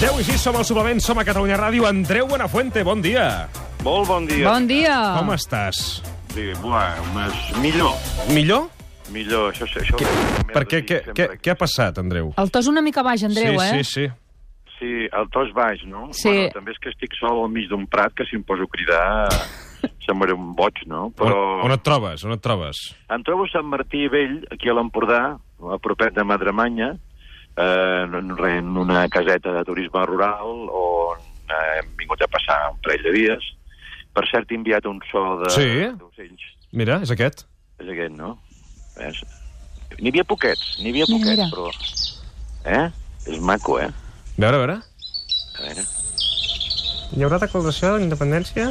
Deu i 6 som al suplement, som a Catalunya Ràdio. Andreu Buenafuente, bon dia. Molt bon dia. Bon dia. Com estàs? Sí, buah, més millor. Millor? Millor, això... això merda per què, què, que- què ha passat, Andreu? El to és una mica baix, Andreu, sí, eh? sí, sí. Sí, el to és baix, no? Sí. Bueno, també és que estic sol al mig d'un prat, que si em poso a cridar semblaré un boig, no? Però... On, on et trobes? On et trobes? em trobo a Sant Martí Vell, aquí a l'Empordà, a propet de Madremanya, eh, en, una caseta de turisme rural on eh, hem vingut a passar un parell de dies. Per cert, he enviat un so de- Sí? d'ocells. Mira, és aquest. És aquest, no? Ves? N'hi havia poquets, n'hi havia poquets, mira. però... Eh? És maco, eh? A veure, a veure. A veure... Hi haurà declaració d'independència?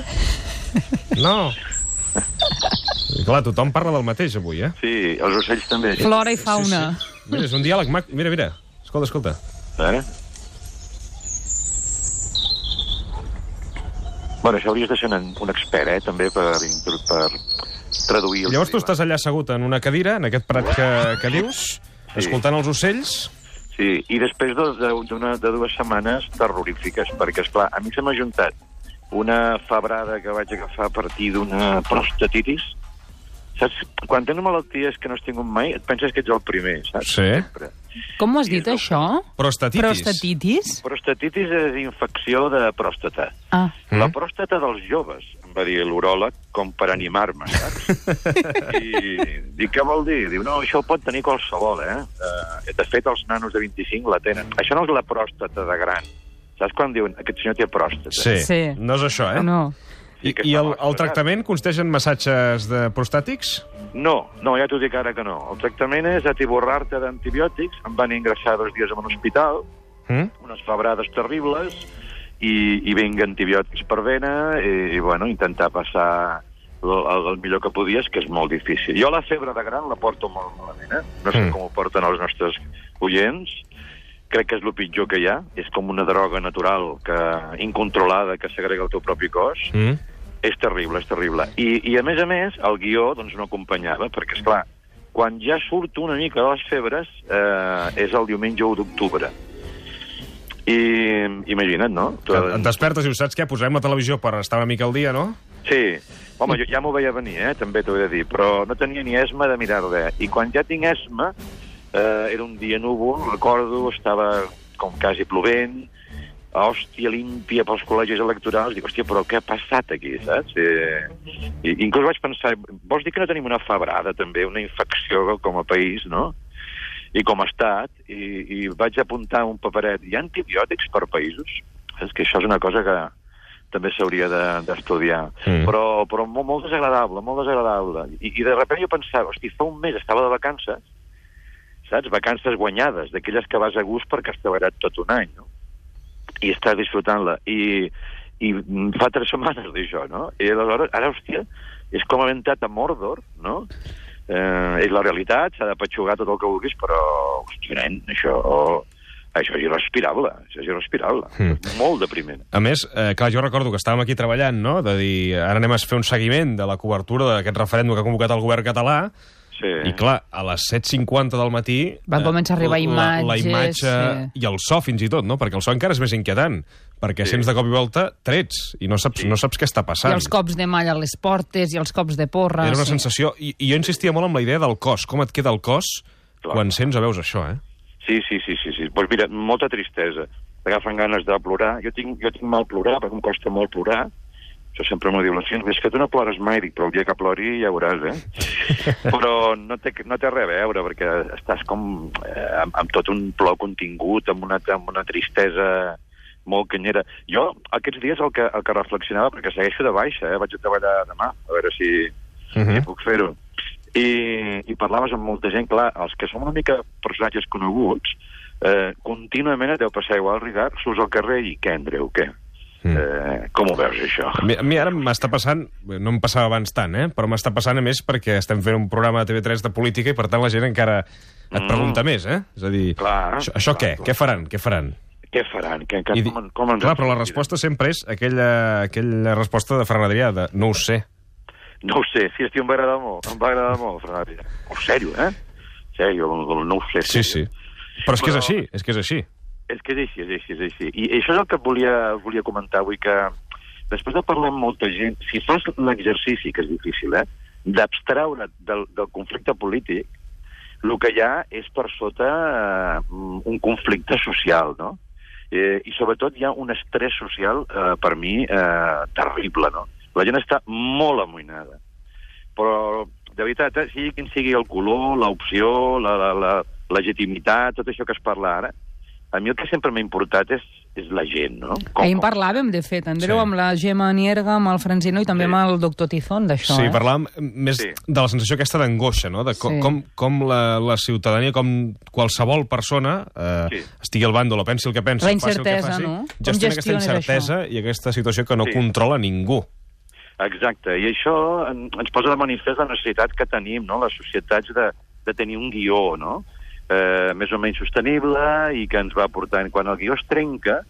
No. I clar, tothom parla del mateix avui, eh? Sí, els ocells també. Flora i fauna. Sí, sí. Mira, és un diàleg mac. Mira, mira. Escolta, escolta. A veure... Bueno, això hauries de ser un, un expert, eh, també, per, per traduir... el Llavors tu estàs allà assegut en una cadira, en aquest prat que, que dius, Sí. escoltant els ocells... Sí, i després de, de, de dues setmanes terrorífiques, perquè, és clar a mi se m'ha juntat una febrada que vaig agafar a partir d'una prostatitis. Saps? Quan tens malalties que no has tingut mai, et penses que ets el primer, saps? Sí. Sempre. Com ho has dit, això? Prostatitis. Prostatitis? Prostatitis és infecció de pròstata. Ah, Mm? La pròstata dels joves, em va dir l'uròleg, com per animar-me, saps? I dic, què vol dir? Diu, no, això ho pot tenir qualsevol, eh? Uh, de fet, els nanos de 25 la tenen. Això no és la pròstata de gran. Saps quan diuen, aquest senyor té pròstata? Sí. Sí. No és això, eh? no. I, Sí i el, el tractament consisteix en massatges de prostàtics? No, no, ja t'ho dic ara que no. El tractament és atiborrar-te d'antibiòtics. Em van ingressar dos dies en un hospital, Mm? unes febrades terribles, i, i vinc antibiòtics per vena, i, i bueno, intentar passar el, el, millor que podies, que és molt difícil. Jo la febre de gran la porto molt malament, eh? No sé mm. com ho porten els nostres oients. Crec que és el pitjor que hi ha. És com una droga natural que incontrolada que s'agrega al teu propi cos. Mm? És terrible, és terrible. I, I, a més a més, el guió doncs, no acompanyava, perquè, és clar, quan ja surto una mica de les febres eh, és el diumenge 1 d'octubre. I imagina't, no? Tu- Et, despertes i ho saps què? Posarem la televisió per estar una mica al dia, no? Sí. Home, jo ja m'ho veia venir, eh? també t'ho he de dir, però no tenia ni esma de mirar res. I quan ja tinc esma, eh, era un dia núvol, recordo, estava com quasi plovent, hòstia, límpia pels col·legis electorals, dic, hòstia, però què ha passat aquí, saps? I, i inclús vaig pensar, vols dir que no tenim una febrada, també, una infecció com a país, no? I com a estat, i, i vaig apuntar un paperet, hi ha antibiòtics per països? És que això és una cosa que també s'hauria de- d'estudiar. Mm. Però, però molt, molt desagradable, molt desagradable. I, I de sobte jo pensava, hosti, fa un mes estava de vacances, saps? Vacances guanyades, d'aquelles que vas a gust perquè has treballat tot un any, no? I estàs disfrutant-la. I, I fa tres setmanes d'això, no? I aleshores, ara, hòstia, és com haver entrat a Mordor, no? Eh, és la realitat, s'ha de petxugar tot el que vulguis, però, hòstia, nen, això... Això és irrespirable, això és irrespirable. Mm. Molt depriment. A més, eh, clar, jo recordo que estàvem aquí treballant, no?, de dir, ara anem a fer un seguiment de la cobertura d'aquest referèndum que ha convocat el govern català, Sí. i clar, a les 7.50 del matí... Van començar a arribar la, la imatges, imatge sí. i el so, fins i tot, no?, perquè el so encara és més inquietant, perquè Sí. sents de cop i volta trets, i no saps, Sí. no saps què està I passant. els cops de malla a les portes, i els cops de porra... Era una sí. sensació... I, I jo insistia molt amb la idea del cos, com et queda el cos Clar. quan sents o veus això, eh? Sí, sí, sí, sí. sí. Pues mira, molta tristesa. T'agafen ganes de plorar. Jo tinc, jo tinc mal plorar, perquè em costa molt plorar. Això sempre m'ho diu la gent. És que tu no plores mai, dic, però el dia que plori ja veuràs, eh? però no té, no té res a veure, perquè estàs com eh, amb, amb tot un plor contingut, amb una, amb una tristesa molt canyera. Jo, aquests dies, el que, el que reflexionava, perquè segueixo de baixa, eh? vaig a treballar demà, a veure si, Uh si -huh. puc fer-ho. I, I parlaves amb molta gent, clar, els que som una mica personatges coneguts, eh, contínuament et deu passar igual, Ricard, surts al carrer i què, Andreu, què? Mm. Eh, com ho veus, això? A mi, a mi ara m'està passant, no em passava abans tant, eh? però m'està passant a més perquè estem fent un programa de TV3 de política i per tant la gent encara et Mm. pregunta més, eh? És a dir, Clar, això, això clar, què? clar. Què faran? Què faran? Què faran? Que, que, I com, com ens clar, però la resposta sempre és aquella, aquella resposta de Ferran Adrià, de no ho sé. No ho sé, sí, estiu, em va agradar molt, em va agradar molt, Ferrari. Oh, sèrio, eh? Sèrio, no ho sé. Sí, sí. Però és que és així, és que és així. És que és així, és així, és així. I això és el que volia, volia comentar avui, que després de parlar amb molta gent, si fas l'exercici, que és difícil, eh, d'abstraure't del, del conflicte polític, el que hi ha és per sota eh, un conflicte social, no? Eh, I sobretot hi ha un estrès social, eh, per mi, eh, terrible, no? La gent està molt amoïnada. Però, de veritat, eh, sigui quin sigui el color, l'opció, la, la, la legitimitat, tot això que es parla ara, a mi el que sempre m'ha importat és, és la gent, no? Ahir en parlàvem, de fet, Andreu, Sí. amb la Gemma Nierga, amb el Francino i també Sí. amb el doctor Tizón, d'això, Sí, eh? parlàvem més Sí. de la sensació aquesta d'angoixa, no? De com, Sí. com, com la, la ciutadania, com qualsevol persona, eh, Sí. estigui al bàndol o pensi el que pensa, La faci el que incertesa, faci, no? Com gestiona aquesta incertesa i aquesta situació que no Sí. controla ningú. Exacte, i això en- ens posa de manifest la necessitat que tenim, no?, les societats de, de tenir un guió, no?, eh, més o menys sostenible i que ens va portant... Quan el guió es trenca,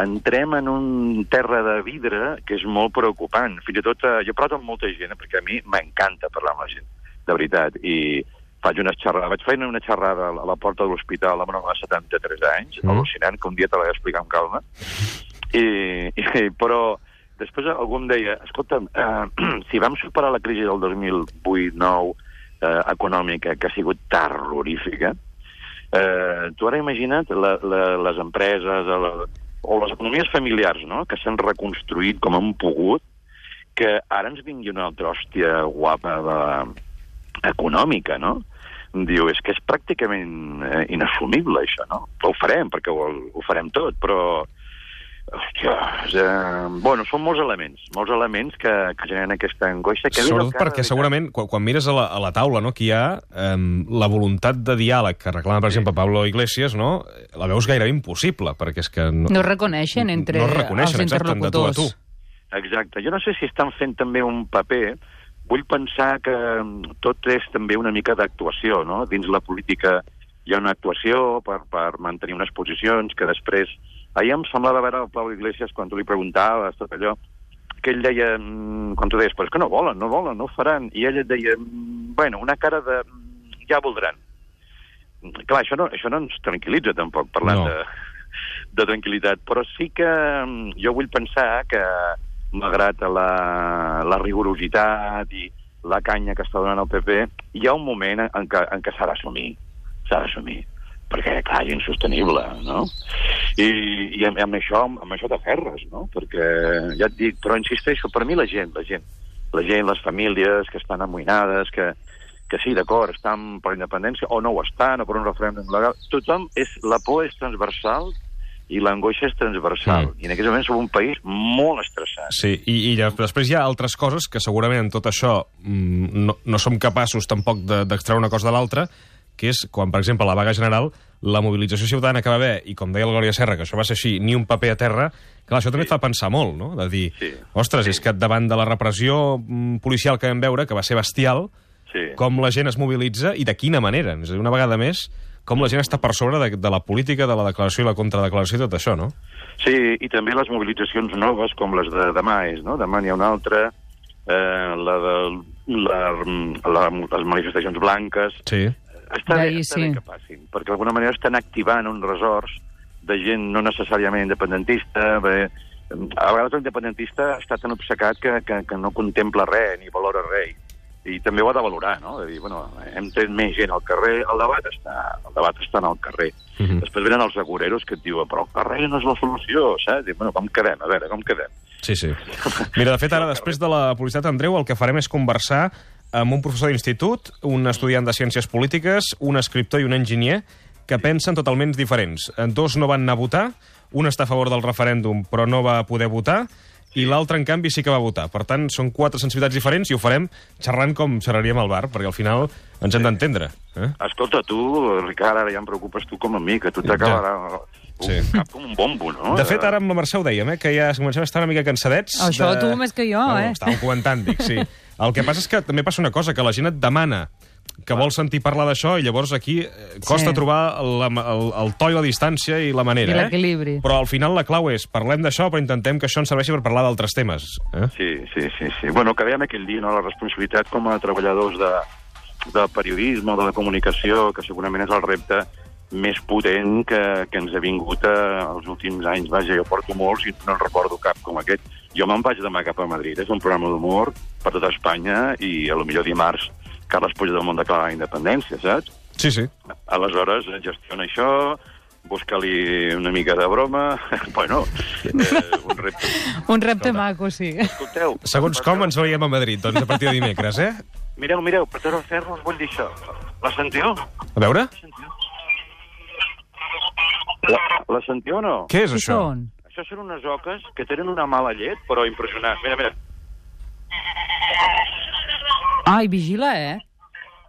entrem en un terra de vidre que és molt preocupant. Fins i tot, eh, jo parlo amb molta gent, eh, perquè a mi m'encanta parlar amb la gent, de veritat, i faig unes xerrades, vaig fer una xerrada a la- la porta de l'hospital amb una home de 73 anys, Mm. mm. al·lucinant, que un dia te l'he d'explicar amb calma, i, i, però després algú em deia, escolta'm, eh, si vam superar la crisi del 2008-9 eh, econòmica, que ha sigut terrorífica, eh, tu ara imagina't la, la, les empreses la, o les economies familiars no? que s'han reconstruït com han pogut, que ara ens vingui una altra hòstia guapa de, econòmica, no? Diu, és que és pràcticament eh, inassumible, això, no? Ho farem, perquè ho, ho farem tot, però... Hòstia, eh, bueno, són molts elements, molts elements que, que generen aquesta angoixa. Que Sobretot perquè segurament, quan, quan mires a la, a la taula, no, que hi ha eh, la voluntat de diàleg que reclama, per exemple, Pablo Iglesias, no, la veus gairebé impossible, perquè és que... No, No es reconeixen entre no es reconeixen, els exacte, de tu a tu. interlocutors. Exacte. Jo no sé si estan fent també un paper. Vull pensar que tot és també una mica d'actuació, no? Dins la política hi ha una actuació per, per mantenir unes posicions que després... Ahir em semblava veure el Pau Iglesias quan tu li preguntaves tot allò, que ell deia, mm, quan tu deies, però és que no volen, no volen, no faran. I ell et deia, mm, bueno, una cara de... mm, ja voldran. Clar, això no, això no ens tranquil·litza tampoc, parlant No. de, de tranquil·litat, però sí que jo vull pensar que, malgrat la, la rigorositat i la canya que està donant el PP, hi ha un moment en què, en què s'ha d'assumir, s'ha d'assumir perquè, clar, és insostenible, no? I, i amb, amb això amb això t'aferres, no? Perquè, ja et dic, però insisteixo, per mi la gent, la gent, la gent, les famílies que estan amoïnades, que, que sí, d'acord, estan per independència, o no ho estan, o per un referèndum legal, tothom és... La por és transversal i l'angoixa és transversal. Mm. I en aquests moments som un país molt estressat. Sí, i, i després hi ha altres coses que segurament en tot això mm, no, no som capaços tampoc de- d'extreure una cosa de l'altra, que és quan, per exemple, la vaga general, la mobilització ciutadana que va haver, i com deia el Glòria Serra, que això va ser així, ni un paper a terra, clar, això també et fa pensar molt, no? De dir, Sí. ostres, és que davant de la repressió mm, policial que vam veure, que va ser bestial, Sí. com la gent es mobilitza i de quina manera. És a dir, una vegada més, com la gent està per sobre de, de la política, de la declaració i la contradeclaració i tot això, no? Sí, i també les mobilitzacions noves, com les de demà és, no? Demà n'hi ha una altra, eh, la de la, la, les manifestacions blanques. Sí. Està bé, està bé sí. que passin, perquè d'alguna manera estan activant uns resorts de gent no necessàriament independentista, bé, a vegades l'independentista està tan obcecat que, que, que no contempla res ni valora res. I també ho ha de valorar, no? De dir, bueno, hem tret més gent al carrer, el debat està, el debat està en el carrer. Mhm. Després venen els agoreros que et diuen, però el carrer no és la solució, saps? Dic, bueno, com quedem? A veure, com quedem? Sí, sí. Mira, de fet, ara, després de la publicitat, Andreu, el que farem és conversar amb un professor d'institut, un estudiant de Ciències Polítiques, un escriptor i un enginyer que pensen totalment diferents. Dos no van anar a votar, un està a favor del referèndum però no va poder votar, i l'altre, en canvi, sí que va votar. Per tant, són quatre sensibilitats diferents i ho farem xerrant com xerraríem al bar, perquè al final ens hem d'entendre. Eh? Escolta, tu, Ricard, ara ja em preocupes tu com a mi, que tu t'acabarà un Sí. cap com un bombo, no? De fet, ara amb la Mercè ho dèiem, eh, que ja comencem a estar una mica cansadets. Això de... tu més que jo, no, eh? Estàvem comentant, dic, sí. El que passa és que també passa una cosa, que la gent et demana que vol sentir parlar d'això i llavors aquí eh, costa Sí. trobar la, el, el to i la distància i la manera. I eh? l'equilibri. Però al final la clau és parlem d'això però intentem que això ens serveixi per parlar d'altres temes. Eh? Sí, sí, sí, sí. Bueno, que dèiem aquell dia, no?, la responsabilitat com a treballadors de, del periodisme, de la comunicació, que segurament és el repte més potent que, que ens ha vingut eh, els últims anys. Vaja, jo porto molts i no en recordo cap com aquest. Jo me'n vaig demà cap a Madrid. És un programa d'humor per tota Espanya i a lo millor dimarts Carles Puigdemont declara la independència, saps? Sí, sí. Aleshores, eh, gestiona això, busca-li una mica de broma... bueno, eh, un repte. Un repte maco, sí. Escolteu... Segons com ens veiem a Madrid, doncs, a partir de dimecres, eh? Mireu, mireu, per tot el ferro us vull dir això. La sentiu? A veure, La, la sentiu o no? què és això? són? Això són unes oques que tenen una mala llet, però impressionant. Mira, mira. Ai, vigila, eh?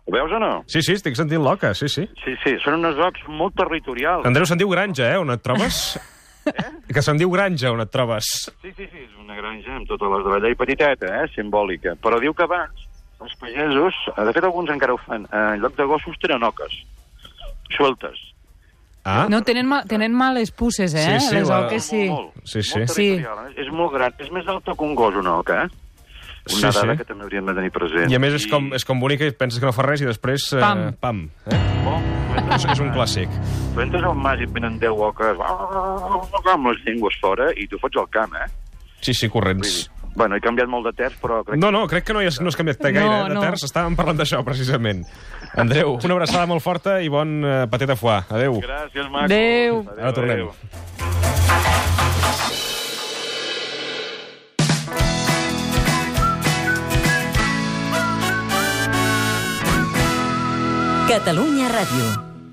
Ho veus o no? Sí, sí, estic sentint l'oca, sí, sí. Sí, sí, són unes ocs molt territorials. Andreu, se'n diu granja, eh, on et trobes? Eh? Que se'n diu granja, on et trobes. Sí, sí, sí, és una granja amb totes les de la llei petiteta, eh, simbòlica. Però diu que abans els pagesos, eh, de fet alguns encara ho fan, eh, en lloc de gossos tenen oques, sueltes. Ah, No, tenen, ma tenen males pusses, eh? Sí, sí, Les oques, sí. Molt, molt, Sí, sí. molt Sí. És molt gran, és més alta que un gos, una oca, eh? Una Sí, dada sí. que també hauríem de tenir present. I a més és com, és com bonica i penses que no fa res i després... Eh, Pam. pam eh? Oh, És, és un clàssic. Tu entres al mas i et venen 10 oques amb les llengües fora i tu fots al camp, eh? Sí, sí, Vull dir, corrents. Bueno, he canviat molt de terç, però crec No, no, crec que no, hi has, no has canviat gaire, No, eh, de no. terç. Estàvem parlant d'això, precisament. Andreu, una abraçada molt forta i bon eh, paté de foie. Adéu. Gràcies, Maco. Adéu. Ara tornem. adéu. Catalunya Ràdio.